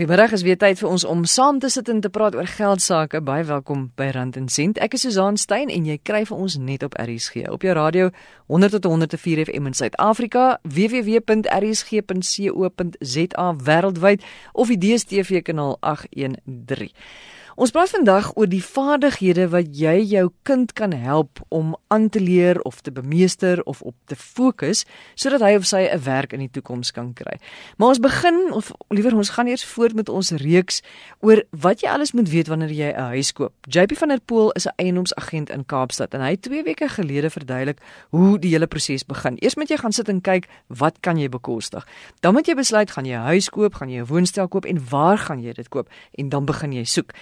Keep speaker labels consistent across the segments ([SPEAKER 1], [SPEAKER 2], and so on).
[SPEAKER 1] Goeiemôre, is weer tyd vir ons om saam te sit en te praat oor geld sake. Baie welkom by Rand en Sent. Ek is Susan Stein en jy kry vir ons net op RSG. Op jou radio 100 tot 104 FM in Suid-Afrika, www.rsg.co.za wêreldwyd of die DStv kanaal 813. Ons praat vandag oor die vaardighede wat jy jou kind kan help om aan te leer of te bemeester of op te fokus sodat hy of sy 'n werk in die toekoms kan kry. Maar ons begin of liewer ons gaan eers voort met ons reeks oor wat jy alles moet weet wanneer jy 'n huis koop. JP van der Pool is 'n eienoomsagent in Kaapstad en hy het 2 weke gelede verduidelik hoe die hele proses begin. Eers moet jy gaan sit en kyk wat kan jy bekostig. Dan moet jy besluit gaan jy 'n huis koop, gaan jy 'n woonstel koop en waar gaan jy dit koop en dan begin jy soek.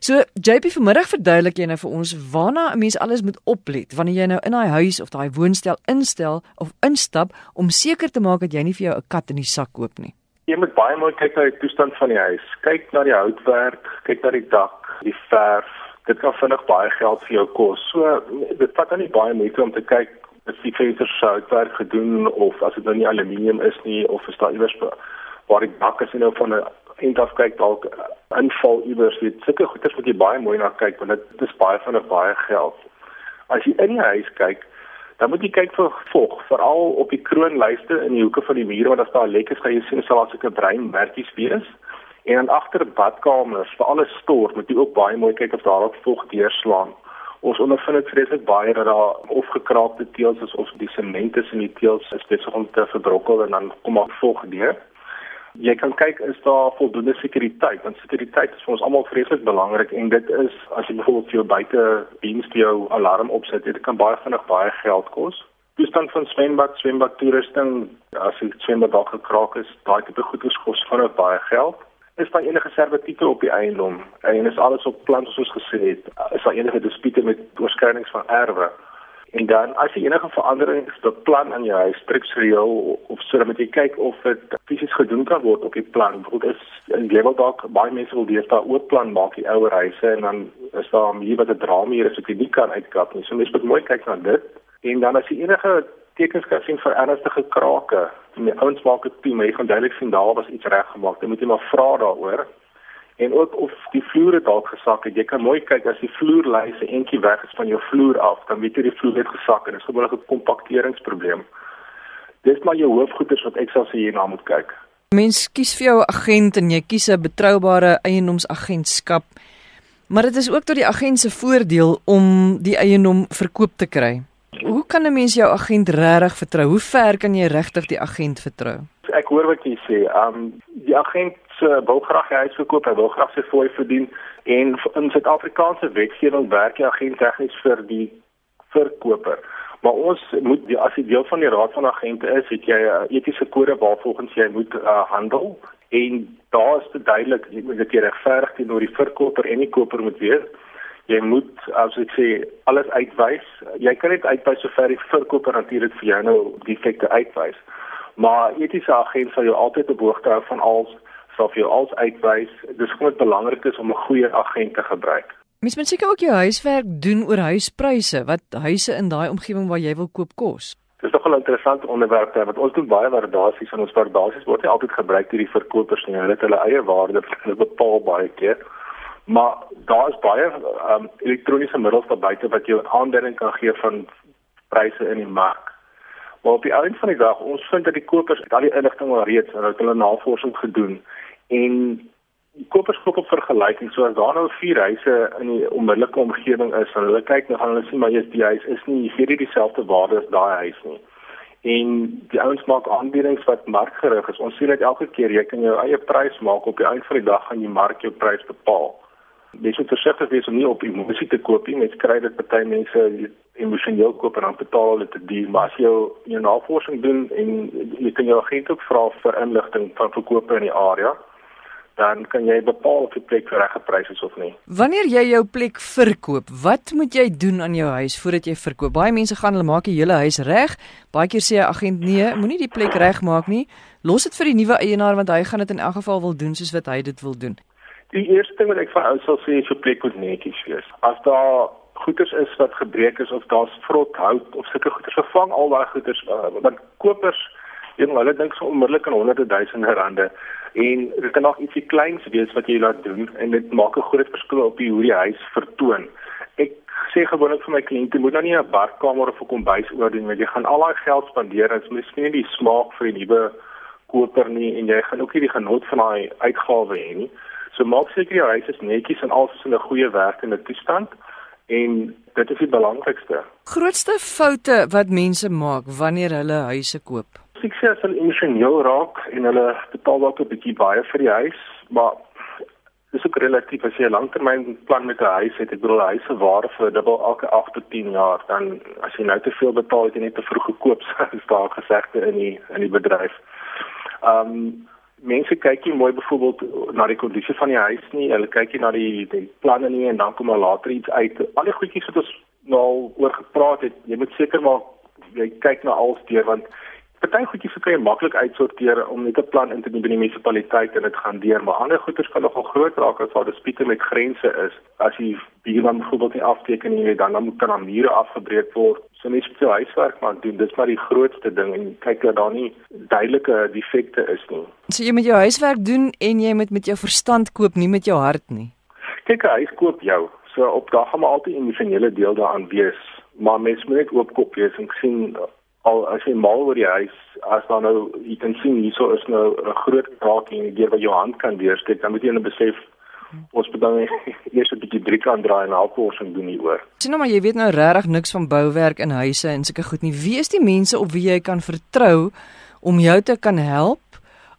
[SPEAKER 1] So JP vanmiddag verduidelik jy nou vir ons waarna 'n mens alles moet oplet wanneer jy nou in daai huis of daai woonstel instel of instap om seker te maak dat jy nie vir jou 'n kat in die sak koop nie.
[SPEAKER 2] Jy moet baie mooi kyk na die toestand van die huis. Kyk na die houtwerk, kyk na die dak, die verf. Dit kan vinnig baie geld vir jou kos. So dit vat dan nie baie moeite om te kyk as die vensters sou houtwerk gedoen of as dit nou nie aluminium is nie of is daar iewers waar die dak is nou van 'n eind af kyk dalk inval iewers weet sulke goeders moet jy baie mooi na kyk want dit is baie van 'n baie geld. As jy in die huis kyk, dan moet jy kyk vir vog, veral op die kroonlyste in die hoeke van die mure want as daar lekkers gaan jy sien sal daar sulke bruin merkies wees. En dan agter badkamers, vir alles stort, moet jy ook baie mooi kyk of daar ook vog deurslaan. Ons ondervind dit vreeslik baie dat daar of gekraakte teëls is of die sement is in die teëls is besig om te verbrokkel en dan kom maar vog deur jy kan kyk is daar voldoende sekuriteit? Want sekuriteit is vir ons almal vreeslik belangrik en dit is as jy byvoorbeeld vir jou buite diens vir jou alarm opsit dit kan baie vinnig baie geld kos toestand van swembad swembad toerusting as die swembad dalk gekraak is daai tipe goeders kos vinnig baie geld. Is daar enige servitute op die eiendom? En is alles op plan soos gesê het is daar enige dispute met oorskrydings van erwe En dan as jy enige veranderings beplan aan jou huis, struktureel of so, moet jy kyk of dit fisies gedoen kan word op die plan. Byvoorbeeld is in level dalk baie mense wil dis daar ook plan maak die ouer huise en dan is daar hier wat 'n drama is wat jy nie kan uitkap nie. So mens moet mooi kyk na dit. En dan as jy enige tekens kan sien vir ernstige krake, die ouens maak dit toe, maar jy gaan duidelik sien daar was iets reg gemaak. Dan moet jy maar vra daaroor en ook of die vloere dalk gesak het. Jy kan mooi kyk as die vloerlyse eentjie weg is van jou vloer af, dan weet jy die vloer het gesak en dit is gewoonlik 'n kompakteringsprobleem. Dis maar jou hoofgoeders wat ek sal sê jy na moet kyk.
[SPEAKER 1] Mens kies vir jou agent en jy kies 'n betroubare eiendomsagentskap. Maar dit is ook tot die agent se voordeel om die eiendom verkoop te kry. Hoe kan 'n mens jou agent regtig vertrou? Hoe ver kan jy regtig die agent vertrou?
[SPEAKER 2] Ek hoor wat jy sê. Um die agent uh, wil graag hy verkoop, hy wil graag sy fooi verdien en in Suid-Afrikaanse wetgewing werk die agent tegnies vir die verkoper. Maar ons moet die as jy deel van die raad van agente is, het jy 'n etiese kode waarvolgens jy moet uh, handel en daar is dit duidelik jy moet dit regverdig teenoor die verkoper en die koper moet wees. Jy moet as ek sê alles uitwys. Jy kan net uitwys sover die verkoper natuurlik vir jou nou defekte uitwys. Maar etiese agent sal jou altyd op hoogte hou van alles sal vir jou als uitwys. Dis groot belangrik is om 'n goeie agent te gebruik.
[SPEAKER 1] Mens moet seker ook jou huiswerk doen oor huispryse, wat huise in daai omgewing waar jy wil koop kos.
[SPEAKER 2] Dis nog 'n interessante onderwerp daar wat ons doen baie waardasies en ons waardasies word nie altyd gebruik deur die verkopers nie. Hulle het hulle eie waarde bepaal baie keer. Maar daar is baie um, elektroniese middels daar buite wat jou aanduiding kan gee van pryse in die mark. Maar op die einde van die dag, ons vind dat die kopers al die inligting al reeds en hulle navorsing gedoen en kopers koop op vergelyking. So as daar nou vier huise in die onmiddellike omgewing is en hulle kyk nou gaan hulle sien maar jy's die huis is nie hier die dieselfde waarde as daai huis nie. En die ouens maak aanbiedings wat markgerig is. Ons sien dit elke keer jy kan jou eie prys maak. Op die einde van die dag gaan jy mark jou prys bepaal dis moet verseker wees om nie op emosie te koop nie mens kry dit party mense emosioneel koop en dan betaal hulle te duur maar as jy jou navorsing doen en jy kan jou agent ook vra vir inligting van verkope in die area dan kan jy bepaal of die plek reg geprys is of nie.
[SPEAKER 1] Wanneer jy jou plek verkoop, wat moet jy doen aan jou huis voordat jy verkoop? Baie mense gaan hulle maak die hele huis reg. Baie keer sê 'n agent nee, moenie die plek regmaak nie. Los dit vir die nuwe eienaar want hy gaan dit in elk geval wil doen soos wat hy dit wil doen.
[SPEAKER 2] Die eerste ding wat ek vir ou sal sê is jou plek moet netjies wees. As daar goeders is wat gebreek is of daar's vrot hout of sulke goeders, vervang al daai goeders uh, want kopers Een hulle dink so onmiddellik aan honderde duisende rande En dit kan nog ietsie kleins wees wat jy laat doen en dit maak 'n groot verskil op hoe die huis vertoon. Ek sê gewoonlik vir my kliënte moet nou nie 'n badkamer of 'n kombuis oordoen want jy gaan al daai geld spandeer en miskien nie die smaak vir die nuwe koper nie en jy gaan ook nie die genot van daai uitgawe hê nie. So maak seker jou huis is netjies en alles is in 'n goeie werkende toestand en dit is die belangrikste.
[SPEAKER 1] Grootste foute wat mense maak wanneer hulle huise koop.
[SPEAKER 2] Ek sê as hulle emosioneel raak en hulle betaal dalk 'n bietjie baie vir die huis, maar dis ook relatief as jy 'n langtermynplan met 'n huis het, ek bedoel huise waarde vir dubbel elke 8 tot 10 jaar, dan as jy nou te veel betaal het en net te vroeg gekoop, is daar gesegde in die in die bedryf. Ehm um, mense kyk nie mooi byvoorbeeld na die kondisie van die huis nie. Hulle kyk nie na die die planne nie en dan kom maar later iets uit. Al die goedjies wat ons nou oor gepraat het, jy moet seker maak jy kyk na alles deur want Party goedjies kan jy maklik uitsorteer om net 'n plan in te doen by die munisipaliteit en dit gaan deur, maar ander goeders kan nogal groot raak as daar dispute met grense is. As jy buurman byvoorbeeld nie afteken nie, dan dan moet kan aan mure afgebreek word. So mens moet jou huiswerk maar doen. Dis maar die grootste ding en kyk dat daar nie duidelike defekte is nie.
[SPEAKER 1] So jy moet jou huiswerk doen en jy moet met jou verstand koop, nie met jou hart nie.
[SPEAKER 2] Kyk, 'n huis koop jou. So op daag gaan maar altyd 'n emosionele deel daaraan wees. Maar mens moet net oopkop wees en sien al as jy mal oor die huis as dan nou jy kan sien hierso is nou 'n groot kraak en jy wat jou hand kan deursteek dan moet jy net besef ons moet dan eers 'n bietjie druk aan draai en alporsing doen hieroor.
[SPEAKER 1] Sien nou maar jy weet nou regtig niks van bouwerk in huise en sulke goed nie. Wie is die mense op wie jy kan vertrou om jou te kan help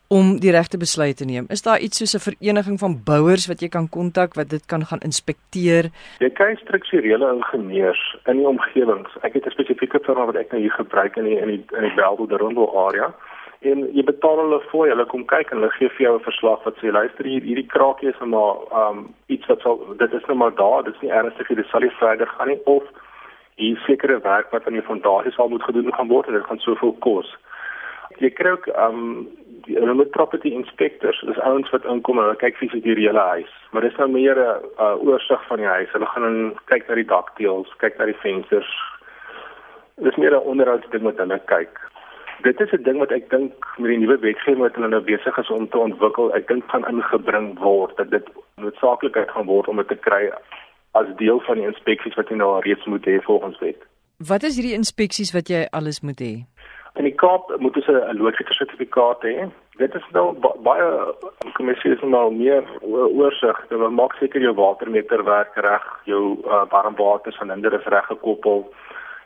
[SPEAKER 1] om die regte besluit te neem. Is daar iets soos 'n vereniging van bouers wat jy kan kontak wat dit kan gaan inspekteer?
[SPEAKER 2] Jy kry strukturele ingenieurs in die omgewings. Ek het 'n spesifieke firma wat ek nou hier gebruik in die in die in die Bellville Rondo area. En jy betaal hulle voor, hulle kom kyk en hulle gee vir jou 'n verslag wat sê luister hier hierdie kraakie is maar um iets wat sal dit is nou maar daar, dit is nie ernstig nie, dit sal nie verder gaan nie of hier sekere werk wat aan die fondasie sal moet gedoen gaan word en dit gaan soveel kos. Jy kry ook um hulle met property inspectors, dis ouens wat inkom en hulle kyk fisies die hele huis. Maar dis nou meer 'n uh, oorsig van die huis. Hulle gaan dan kyk na die dakteels, kyk na die vensters. Dis meer 'n onderhoudsding wat hulle kyk. Dit is 'n ding wat ek dink met die nuwe wetgewing wat hulle nou besig is om te ontwikkel, ek dink gaan ingebring word dat dit noodsaaklikheid gaan word om dit te kry as deel van die inspeksies wat jy nou reeds moet hê volgens wet.
[SPEAKER 1] Wat is hierdie inspeksies wat jy alles moet hê?
[SPEAKER 2] In die Kaap moet ons 'n loodgieter sertifikaat hê. Dit is nou ba baie kommissie is nou meer oorsig. Dit maak seker jou watermeter werk reg, jou uh, warmwater van hinder is reg gekoppel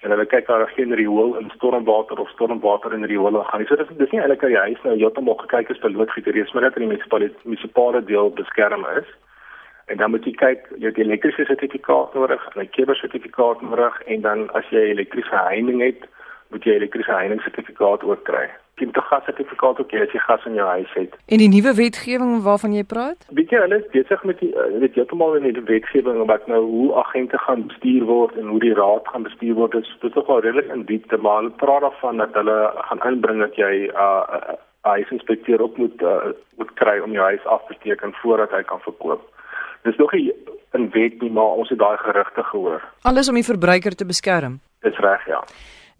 [SPEAKER 2] en hulle kyk daar geen riool in stormwater of stormwater in riool gaan nie. So dis dis nie eintlik aan die huis nou heeltemal gekyk is vir loodgieter, dis maar net in die munisipale deel beskerm is. En dan moet jy kyk, jy het elektriese sertifikaat nodig, 'n keber sertifikaat nodig en dan as jy elektriese heining het, moet jy elektriese heiningssertifikaat ook kry. Jy moet 'n gassertifikaat ook hê as jy gas in jou huis het.
[SPEAKER 1] En die nuwe wetgewing waarvan jy praat?
[SPEAKER 2] Weet jy, hulle is besig met die uh, weet heeltemal in die wetgewing wat nou hoe agente gaan bestuur word en hoe die raad gaan bestuur word. Dit is dit is wel redelik in diepte, maar hulle praat daarvan dat hulle gaan inbring dat jy 'n uh, uh, huisinspekteur ook moet uh, moet kry om jou huis af te teken voordat hy kan verkoop. Dis nog nie in wet nie, maar ons het daai gerugte gehoor.
[SPEAKER 1] Alles om die verbruiker te beskerm.
[SPEAKER 2] Dis reg, ja.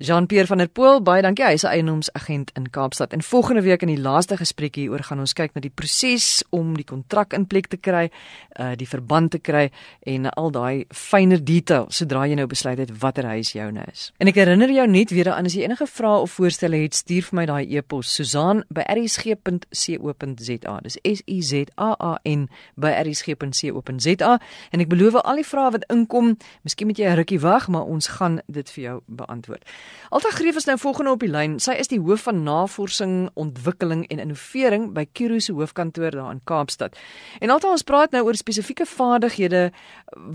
[SPEAKER 1] Jean-Pierre van der Pool, baie dankie. Hy is 'n eienoomsagent in Kaapstad. En volgende week in die laaste gesprek hieroor gaan ons kyk na die proses om die kontrak in plek te kry, uh die verband te kry en al daai fynere details sodra jy nou besluit het watter huis joune is. En ek herinner jou net weer aan as jy enige vrae of voorstelle het, stuur vir my daai e-pos susaan@rsg.co.za. Dis S U Z A A N rsg.co.za en ek beloof al die vrae wat inkom, miskien moet jy 'n rukkie wag, maar ons gaan dit vir jou beantwoord. Alta Greef is nou volgende op die lyn. Sy is die hoof van navorsing, ontwikkeling en innovering by Kiro se hoofkantoor daar in Kaapstad. En Alta ons praat nou oor spesifieke vaardighede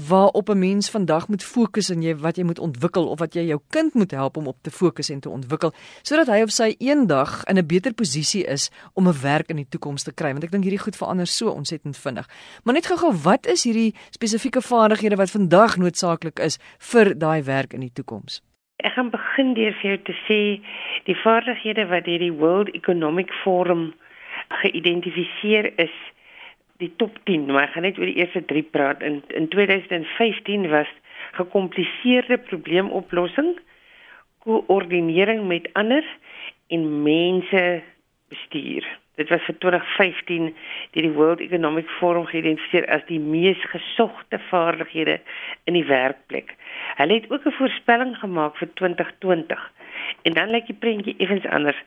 [SPEAKER 1] waarop 'n mens vandag moet fokus en jy wat jy moet ontwikkel of wat jy jou kind moet help om op te fokus en te ontwikkel sodat hy of sy eendag in 'n beter posisie is om 'n werk in die toekoms te kry want ek dink hierdie goed verander so ontsettend vinnig. Maar net gou-gou, wat is hierdie spesifieke vaardighede wat vandag noodsaaklik is vir daai werk in die toekoms?
[SPEAKER 3] Ek gaan begin deur vir jou te sê die vaardighede wat deur die World Economic Forum geïdentifiseer is die top 10, maar ek gaan net oor die eerste 3 praat. In in 2015 was gekompliseerde probleemoplossing, koördinering met ander en mense bestuur. Dit was vir 2015 deur die World Economic Forum geïdentifiseer as die mees gesogte vaardighede in die werkplek. Hulle het ook 'n voorspelling gemaak vir 2020. En dan lyk die prentjie effens anders.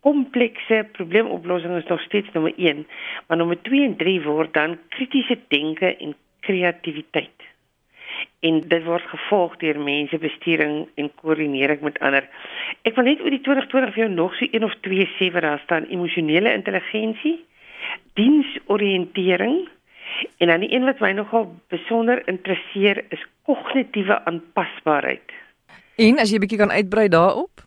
[SPEAKER 3] Komplekse probleemoplossing is nog steeds nommer 1, maar nommer 2 en 3 word dan kritiese denke en kreatiwiteit. En dit word gevolg deur mensebestuuring en koördinering met ander. Ek wil net oor die 2020 vir jou nog so een of twee sê wat daar staan: emosionele intelligensie, diensoriëntering en dan die een wat my nogal besonder interesseer is kognitiewe aanpasbaarheid.
[SPEAKER 1] En as jy 'n bietjie kan uitbrei daarop?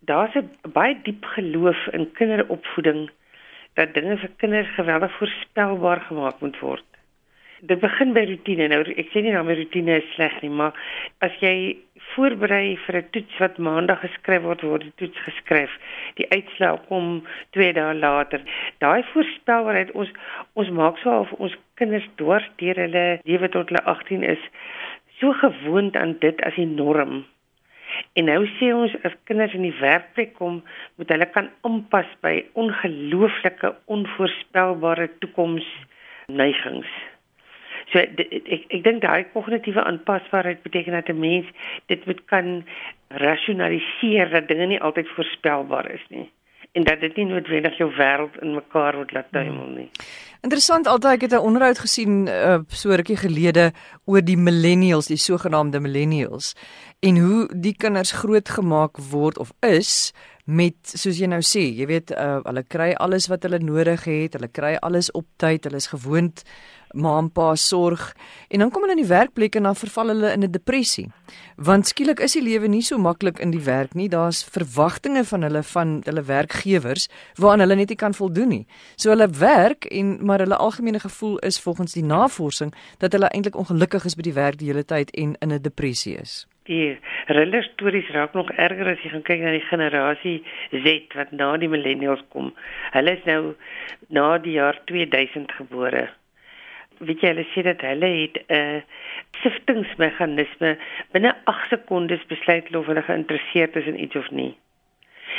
[SPEAKER 3] Daar's 'n baie diep geloof in kinderopvoeding dat dinge vir kinders geweldig voorspelbaar gemaak moet word. Dit begin by rotine. Nou ek sê nie nou my rotine is sleg nie, maar as jy voorberei vir 'n toets wat maandag geskryf word, word die toets geskryf. Die uitslae kom 2 dae later. Daai voorspelbaarheid ons ons maak so of ons kinders dwars deur hulle lewe tot hulle 18 is so gewoond aan dit as die norm. En nou sê ons as kinders in die werkplek kom, moet hulle kan aanpas by ongelooflike onvoorspelbare toekomsneigings. So ek ek dink daai kognitiewe aanpasbaarheid beteken dat 'n mens dit moet kan rasionaliseer dat dinge nie altyd voorspelbaar is nie en dat dit nie noodwendig jou wêreld in mekaar moet laat tuimel nie.
[SPEAKER 1] Interessant altyd ek het 'n onderhoud gesien uh, so rukkie gelede oor die millennials, die sogenaamde millennials en hoe die kinders grootgemaak word of is met soos jy nou sê, jy weet uh, hulle kry alles wat hulle nodig het, hulle kry alles op tyd, hulle is gewoond ma en pa sorg en dan kom hulle in die werkplek en dan verval hulle in 'n depressie. Want skielik is die lewe nie so maklik in die werk nie. Daar's verwagtinge van hulle van hulle werkgewers waaraan hulle net nie kan voldoen nie. So hulle werk en maar hulle algemene gevoel is volgens die navorsing dat hulle eintlik ongelukkig is by die werk die hele tyd en in 'n depressie is.
[SPEAKER 3] Die hulle stories raak nog erger as jy gaan kyk na die generasie Z wat na die millennials kom. Hulle is nou na die jaar 2000 gebore weet jy hulle sê dat hulle het 'n uh, siftingsmeganisme binne 8 sekondes besluit of hulle geïnteresseerd is in iets of nie.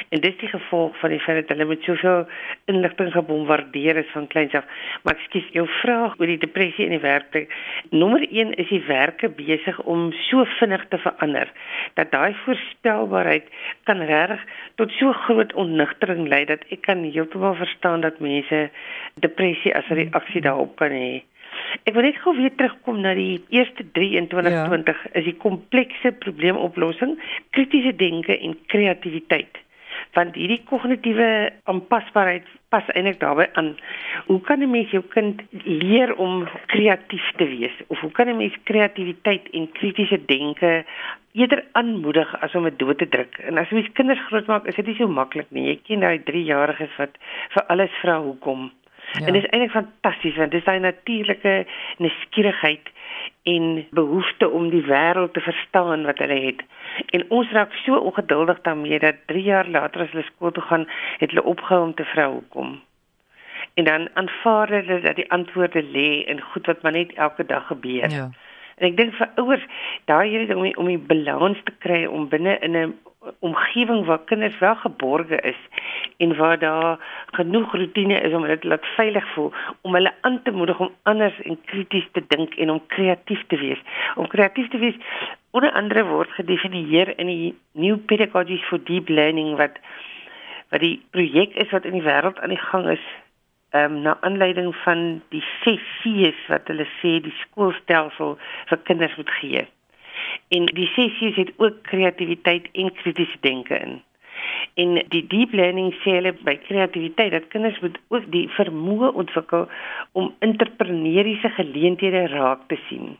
[SPEAKER 3] En dit is die gevolg van die feit dat hulle met soveel inligting gebombardeer is van kleins af. Maar ek skiet jou vraag oor die depressie in die werkplek. Nommer 1 is die werke besig om so vinnig te verander dat daai voorspelbaarheid kan reg tot so groot onnigtering lei dat ek kan heeltemal verstaan dat mense depressie as 'n reaksie daarop kan hê. Ek wil net gou weer terugkom na die eerste 3 in 2020 ja. is die komplekse probleemoplossing, kritiese denke en kreatiwiteit. Want hierdie kognitiewe aanpasbaarheid pas eintlik daarbey aan. Hoe kan 'n mens jou kind leer om kreatief te wees? Of hoe kan 'n mens kreatiwiteit en kritiese denke eerder aanmoedig as om dit dood te druk? En as jy kinders grootmaak, is dit nie so maklik nie. Jy ken daai 3-jariges wat vir alles vra hoekom. Ja. En dit is eintlik fantasties want dit is daai natuurlike nuuskierigheid en behoefte om die wêreld te verstaan wat hulle het. En ons raak so ongeduldig daarmee dat 3 jaar later as hulle skool toe gaan, het hulle opgehou om te vra hoekom. En dan aanvaar hulle dat die antwoorde lê in goed wat maar net elke dag gebeur. Ja. En ek dink vir ouers, daai hierdie om om die balans te kry om binne in 'n omgewing waar kinders wel geborge is en waar daar genoeg rotine is om hulle laat veilig voel om hulle aan te moedig om anders en krities te dink en om kreatief te wees. Om kreatief te wees onder andere word gedefinieer in die New Pedagogies for Deep Learning wat wat die projek is wat in die wêreld aan die gang is ehm um, na aanleiding van die sessies wat hulle sê die skoolstelsel vir kinders moet gee. En die sessies het ook kreatiwiteit en kritiese denke in. En die deep learning sê hulle by kreatiwiteit dat kinders moet ook die vermoë ontwikkel om entrepreneursiese geleenthede raak te sien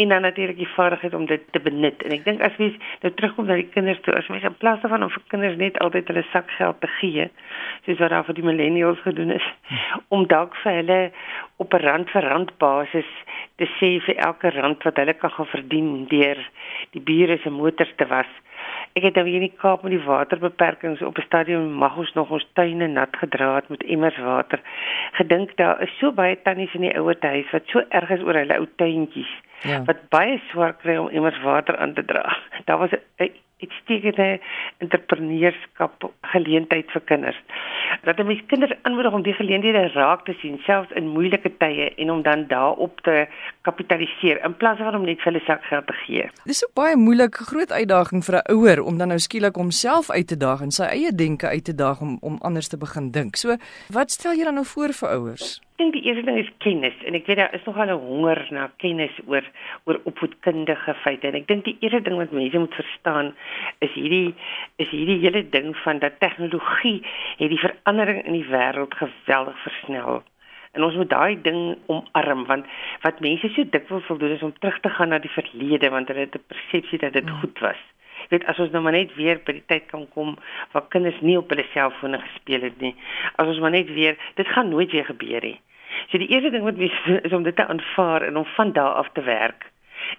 [SPEAKER 3] en dan natuurlik die vaardigheid om dit te benut. En ek dink as mens nou terugkom na die kinders toe, as mens in plaas daarvan om vir kinders net altyd hulle sakgeld te gee, soos wat daar vir die millennials gedoen is, om dalk vir hulle op 'n rand vir rand basis te sê vir elke rand wat hulle kan gaan verdien deur die bure se motors te was. Ek het nou hier in die Kaap met die waterbeperkings op 'n stadium mag ons nog ons tuine nat gedra het met emmers water. Gedink daar is so baie tannies in die ouer huis wat so erg is oor hulle ou tuintjies ja. wat baie swaar kry om emmers water aan te dra. Daar was 'n uitstekende entrepreneurskap geleentheid vir kinders. Dat 'n mens kinders aanmoedig om die geleenthede raak te sien selfs in moeilike tye en om dan daarop te kapitaliseer in plaas van om net vir hulle sakgeld te gee.
[SPEAKER 1] Dis ook baie moeilik, groot uitdaging vir 'n ouer om dan nou skielik homself uit te daag en sy eie denke uit te daag om om anders te begin dink. So, wat stel jy dan nou voor vir ouers?
[SPEAKER 3] Dink die eerste ding is kennis en ek weet daar is nogal 'n honger na kennis oor oor opvoedkundige feite en ek dink die eerste ding wat mense moet verstaan is hierdie is hierdie hele ding van dat tegnologie het die verandering in die wêreld geweldig versnel. En ons moet daai ding omarm want wat mense so dikwels wil doen is om terug te gaan na die verlede want hulle het 'n persepsie dat dit goed was. Weet as ons nou maar net weer by die tyd kan kom waar kinders nie op hulle selfone gespeel het nie. As ons maar net weer dit gaan nooit weer gebeur nie. So die eerste ding wat doen is om dit te aanvaar en om van daar af te werk.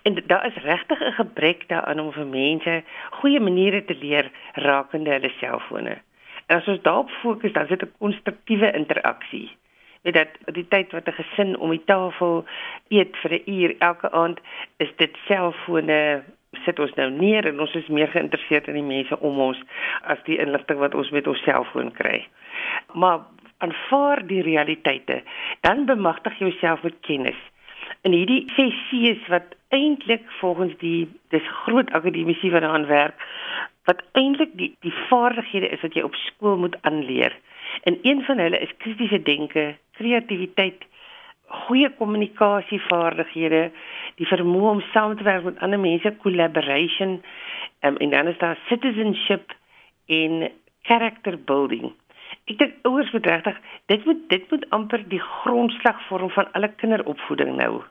[SPEAKER 3] En daar is regtig 'n gebrek daaraan om vir mense goeie maniere te leer rakende hulle selfone. En as ons daarop fokus, dan is dit 'n konstruktiewe interaksie. Weet dat die tyd wat 'n gesin om die tafel eet vir 'n uur elke aand, is dit selfone sit ons nou neer en ons is meer geïnteresseerd in die mense om ons as die inligting wat ons met ons selfoon kry. Maar aanvaar die realiteite, dan bemagtig jouself met kennis. En hierdie ses C's wat eintlik volgens die dis groot akademici wat daaraan werk, wat eintlik die die vaardighede is wat jy op skool moet aanleer. En een van hulle is kritiese denke, kreatiwiteit, goeie kommunikasievaardighede, die vermoë om saam te werk met ander mense, collaboration, um, en dan is daar citizenship en character building. Ek dink ouers moet regtig dit moet dit moet amper die grondslag vorm van alle kinderopvoeding nou.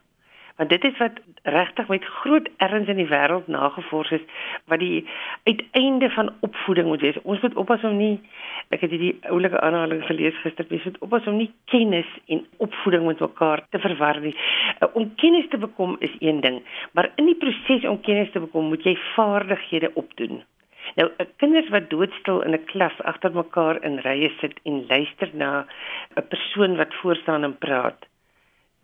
[SPEAKER 3] Want dit is wat regtig met groot erns in die wêreld nagevors is wat die uiteinde van opvoeding moet wees. Ons moet oppas om nie ek het hierdie oulike aanhaling gelees gister, ons moet oppas om nie kennis en opvoeding met mekaar te verwar nie. Uh, om kennis te bekom is een ding, maar in die proses om kennis te bekom moet jy vaardighede opdoen. Nou, kinders wat doodstil in 'n klas agter mekaar in rye sit en luister na 'n persoon wat voor staan en praat,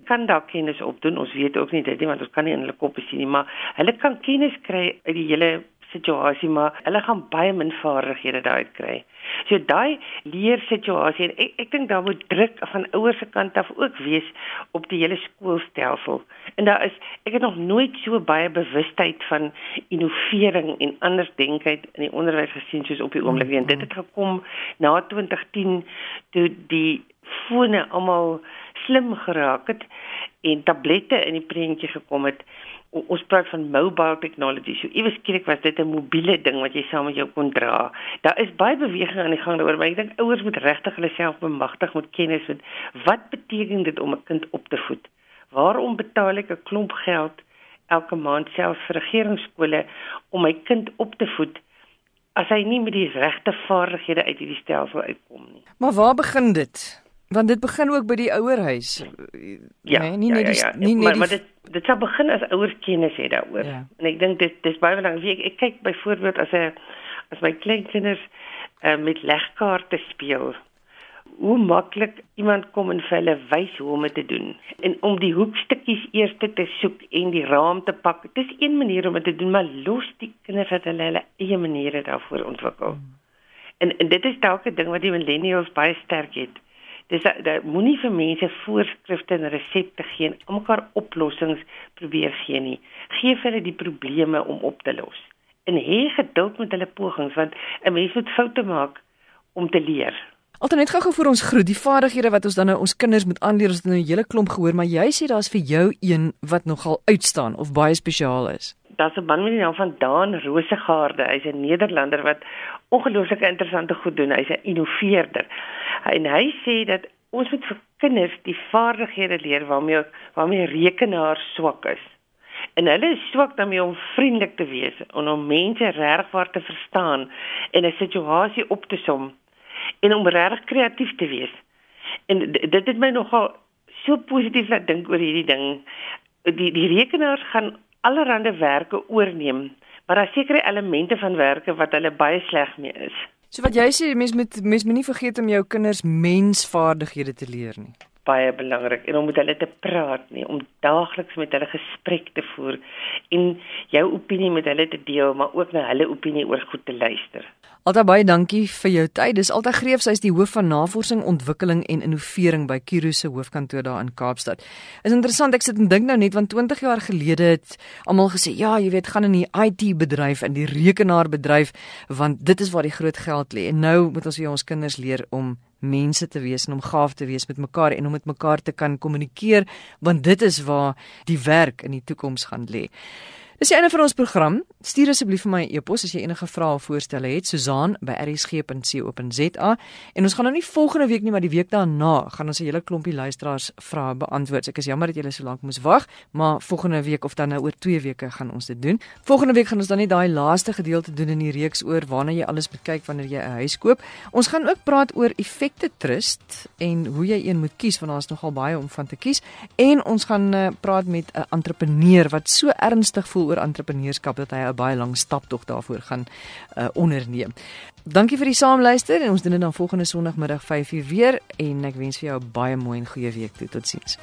[SPEAKER 3] kan dalk kennis opdoen. Ons weet ook nie dit nie want ons kan nie in hulle koppe sien nie, maar hulle kan kennis kry uit die hele situasie, maar hulle gaan baie min vaardighede daaruit kry. So daai leer situasie en ek ek dink daar moet druk van ouers se kant af ook wees op die hele skoolstelsel. En daar is ek het nog nooit so baie bewustheid van innovering en anders denkheid in die onderwys gesien soos op die oomblik nie. Dit het gekom na 2010 toe die fone almal slim geraak het en tablette in die prentjie gekom het ons praat van mobile technology. So iewes skielik was dit 'n mobiele ding wat jy saam met jou kon dra. Daar is baie beweging aan die gang daaroor, maar ek dink ouers moet regtig hulle self bemagtig met kennis met wat beteken dit om 'n kind op te voed? Waarom betaal ek 'n klomp geld elke maand selfs vir regeringsskole om my kind op te voed? As hy nie met die regte vaardighede uit hierdie stelsel uitkom nie.
[SPEAKER 1] Maar waar begin dit? Want dit begin ook by die ouerhuis.
[SPEAKER 3] Ja, nee, nie ja, net ja, ja. nie net maar, maar dit dit sal begin as ouers kennis het daaroor. Ja. En ek dink dit dis baie belangrik. Ek, ek kyk byvoorbeeld as 'n as my kleinkinders uh, met legkaarte speel. Hoe maklik iemand kom en vir hulle wys hoe om dit te doen. En om die hoekstukkies eers te soek en die raam te pak. Dis een manier om dit te doen, maar los die kinders dat hulle hulle eie maniere daarvoor ontwikkel. Hmm. En, en dit is dalk 'n ding wat die millennials baie sterk het dis dat moenie vir mense voorskrifte en resepte gee en almekaar oplossings probeer gee nie. Gee vir hulle die probleme om op te los. En hê geduld met hulle pogings want 'n mens moet foute maak om te leer.
[SPEAKER 1] Alternatief gou vir ons groet die vaardighede wat ons dan nou ons kinders moet aanleer ons het nou 'n hele klomp gehoor maar jy sê daar's vir jou een wat nogal uitstaan of baie spesiaal is
[SPEAKER 3] daar's 'n man met die naam van Daan Rosegaarde. Hy's 'n Nederlander wat ongelooflik interessante goed doen. Hy's 'n innoveerder. En hy sê dat ons moet vir kinders die vaardighede leer waarmee waarmee rekenaar swak is. En hulle is swak daarmee om vriendelik te wees en om mense regwaar te verstaan en 'n situasie op te som en om reg kreatief te wees. En dit het my nogal so positief laat dink oor hierdie ding. Die die rekenaars gaan allerlei werke oorneem, maar daar sekerre elemente van werke wat hulle baie sleg mee is.
[SPEAKER 1] So wat jy sê, mens moet mens moenie vergeet om jou kinders mensvaardighede te leer nie.
[SPEAKER 3] Baie belangrik en om met hulle te praat nie, om daagliks met hulle gesprek te voer. En jou opinie met hulle te deel, maar ook na hulle opinie oor goed te luister.
[SPEAKER 1] Alta baie dankie vir jou tyd. Dis Alta Greef, sy is die hoof van navorsing, ontwikkeling en innovering by Kiro se hoofkantoor daar in Kaapstad. Is interessant, ek sit en dink nou net want 20 jaar gelede het almal gesê, ja, jy weet, gaan in die IT bedryf en die rekenaarbedryf want dit is waar die groot geld lê. En nou moet ons vir ons kinders leer om mense te wees en om gaaf te wees met mekaar en om met mekaar te kan kommunikeer want dit is waar die werk in die toekoms gaan lê. Dis die einde van ons program. Stuur asseblief vir my 'n e e-pos as jy enige vrae of voorstelle het. Susan@rsg.co.za. En ons gaan nou nie volgende week nie, maar die week daarna gaan ons 'n hele klompie luisteraars vrae beantwoord. So ek is jammer dat julle so lank moes wag, maar volgende week of dan nou oor 2 weke gaan ons dit doen. Volgende week gaan ons dan net daai laaste gedeelte doen in die reeks oor waarna jy alles moet kyk wanneer jy 'n huis koop. Ons gaan ook praat oor effekte trust en hoe jy een moet kies want daar is nogal baie om van te kies. En ons gaan uh, praat met 'n entrepreneur wat so ernstig voel oor entrepreneurskap dat hy 'n baie lang staptog daarvoor gaan uh, onderneem. Dankie vir die saamluister en ons doen dit dan volgende Sondagmiddag 5:00 weer en ek wens vir jou 'n baie mooi en goeie week toe. Totsiens.